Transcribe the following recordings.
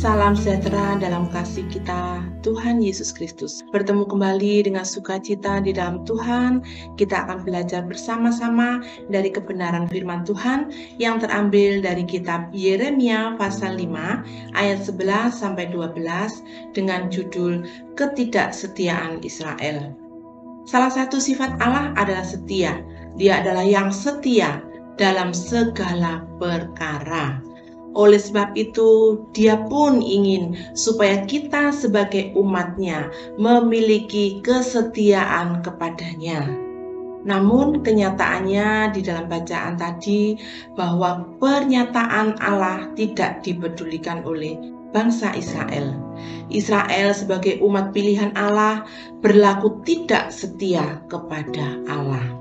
Salam sejahtera dalam kasih kita, Tuhan Yesus Kristus. Bertemu kembali dengan sukacita di dalam Tuhan, kita akan belajar bersama-sama dari kebenaran firman Tuhan yang terambil dari kitab Yeremia pasal 5 ayat 11 sampai 12 dengan judul Ketidaksetiaan Israel. Salah satu sifat Allah adalah setia. Dia adalah yang setia dalam segala perkara. Oleh sebab itu, dia pun ingin supaya kita sebagai umatnya memiliki kesetiaan kepadanya. Namun kenyataannya di dalam bacaan tadi bahwa pernyataan Allah tidak dipedulikan oleh bangsa Israel. Israel sebagai umat pilihan Allah berlaku tidak setia kepada Allah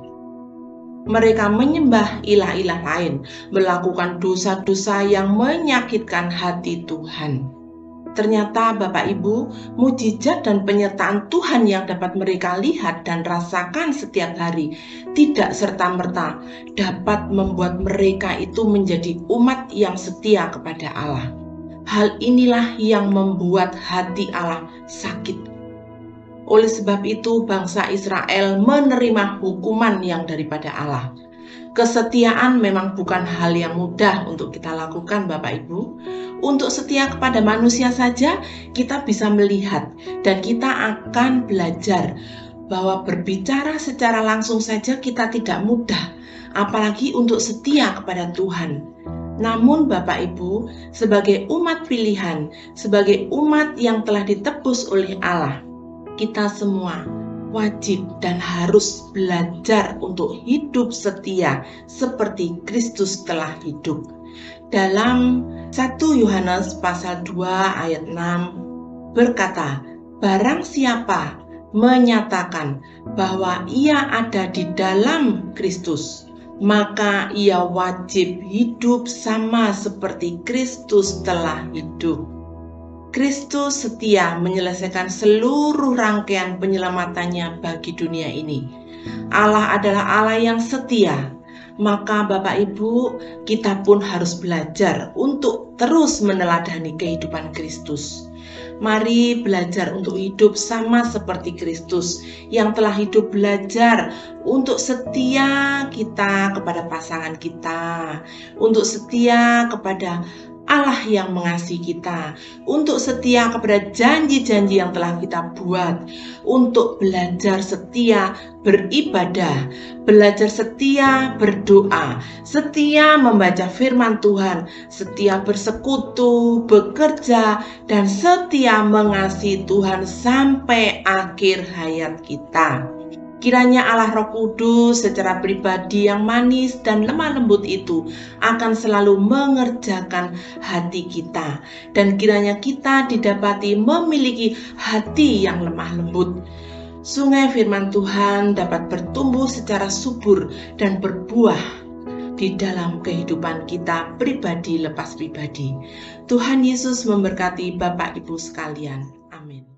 mereka menyembah ilah-ilah lain, melakukan dosa-dosa yang menyakitkan hati Tuhan. Ternyata Bapak Ibu, mujizat dan penyertaan Tuhan yang dapat mereka lihat dan rasakan setiap hari tidak serta-merta dapat membuat mereka itu menjadi umat yang setia kepada Allah. Hal inilah yang membuat hati Allah sakit oleh sebab itu, bangsa Israel menerima hukuman yang daripada Allah. Kesetiaan memang bukan hal yang mudah untuk kita lakukan, Bapak Ibu. Untuk setia kepada manusia saja, kita bisa melihat dan kita akan belajar bahwa berbicara secara langsung saja kita tidak mudah, apalagi untuk setia kepada Tuhan. Namun, Bapak Ibu, sebagai umat pilihan, sebagai umat yang telah ditebus oleh Allah, kita semua wajib dan harus belajar untuk hidup setia seperti Kristus telah hidup. Dalam 1 Yohanes pasal 2 ayat 6 berkata, Barang siapa menyatakan bahwa ia ada di dalam Kristus, maka ia wajib hidup sama seperti Kristus telah hidup. Kristus setia menyelesaikan seluruh rangkaian penyelamatannya bagi dunia ini. Allah adalah Allah yang setia. Maka Bapak Ibu, kita pun harus belajar untuk terus meneladani kehidupan Kristus. Mari belajar untuk hidup sama seperti Kristus yang telah hidup belajar untuk setia kita kepada pasangan kita, untuk setia kepada Allah yang mengasihi kita, untuk setia kepada janji-janji yang telah kita buat, untuk belajar setia beribadah, belajar setia berdoa, setia membaca firman Tuhan, setia bersekutu, bekerja, dan setia mengasihi Tuhan sampai akhir hayat kita. Kiranya Allah Roh Kudus secara pribadi yang manis dan lemah lembut itu akan selalu mengerjakan hati kita dan kiranya kita didapati memiliki hati yang lemah lembut. Sungai firman Tuhan dapat bertumbuh secara subur dan berbuah di dalam kehidupan kita pribadi lepas pribadi. Tuhan Yesus memberkati Bapak Ibu sekalian. Amin.